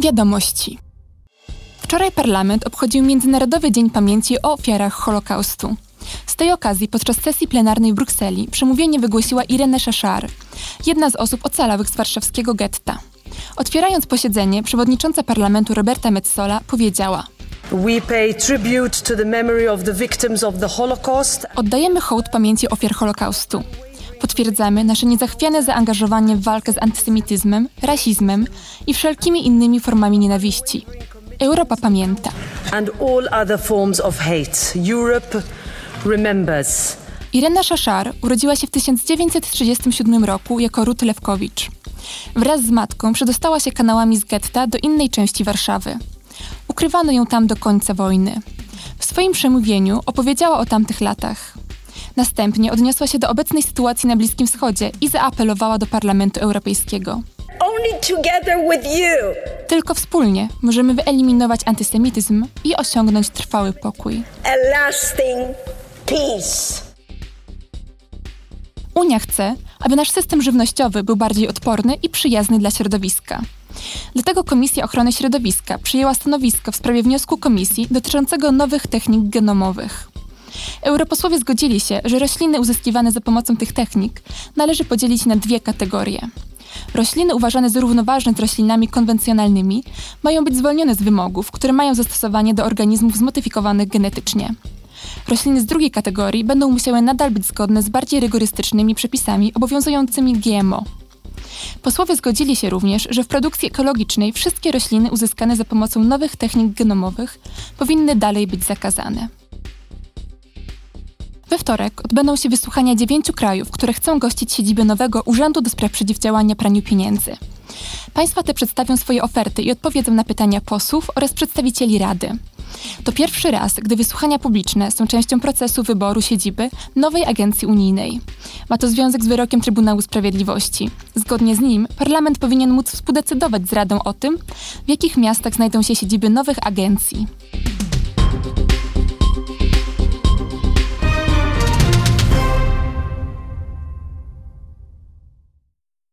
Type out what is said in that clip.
Wiadomości. Wczoraj parlament obchodził Międzynarodowy Dzień Pamięci o ofiarach Holokaustu. Z tej okazji podczas sesji plenarnej w Brukseli przemówienie wygłosiła Irene Szaszar, jedna z osób ocalałych z warszawskiego getta. Otwierając posiedzenie, przewodnicząca parlamentu Roberta Metsola powiedziała: We pay tribute to the memory of the victims of the Holocaust Oddajemy hołd pamięci ofiar Holokaustu. Potwierdzamy nasze niezachwiane zaangażowanie w walkę z antysemityzmem, rasizmem i wszelkimi innymi formami nienawiści. Europa pamięta. and all other forms of hate. Europe remembers. Irena Szaszar urodziła się w 1937 roku jako Ruth Lewkowicz. Wraz z matką przedostała się kanałami z getta do innej części Warszawy. Ukrywano ją tam do końca wojny. W swoim przemówieniu opowiedziała o tamtych latach. Następnie odniosła się do obecnej sytuacji na Bliskim Wschodzie i zaapelowała do Parlamentu Europejskiego. Tylko wspólnie możemy wyeliminować antysemityzm i osiągnąć trwały pokój. Unia chce, aby nasz system żywnościowy był bardziej odporny i przyjazny dla środowiska. Dlatego Komisja Ochrony Środowiska przyjęła stanowisko w sprawie wniosku Komisji dotyczącego nowych technik genomowych. Europosłowie zgodzili się, że rośliny uzyskiwane za pomocą tych technik należy podzielić na dwie kategorie. Rośliny uważane za równoważne z roślinami konwencjonalnymi mają być zwolnione z wymogów, które mają zastosowanie do organizmów zmodyfikowanych genetycznie. Rośliny z drugiej kategorii będą musiały nadal być zgodne z bardziej rygorystycznymi przepisami obowiązującymi GMO. Posłowie zgodzili się również, że w produkcji ekologicznej wszystkie rośliny uzyskane za pomocą nowych technik genomowych powinny dalej być zakazane. Wtorek odbędą się wysłuchania dziewięciu krajów, które chcą gościć siedzibę nowego Urzędu do Spraw Przeciwdziałania Praniu Pieniędzy. Państwa te przedstawią swoje oferty i odpowiedzą na pytania posłów oraz przedstawicieli Rady. To pierwszy raz, gdy wysłuchania publiczne są częścią procesu wyboru siedziby nowej agencji unijnej. Ma to związek z wyrokiem Trybunału Sprawiedliwości. Zgodnie z nim parlament powinien móc współdecydować z Radą o tym, w jakich miastach znajdą się siedziby nowych agencji.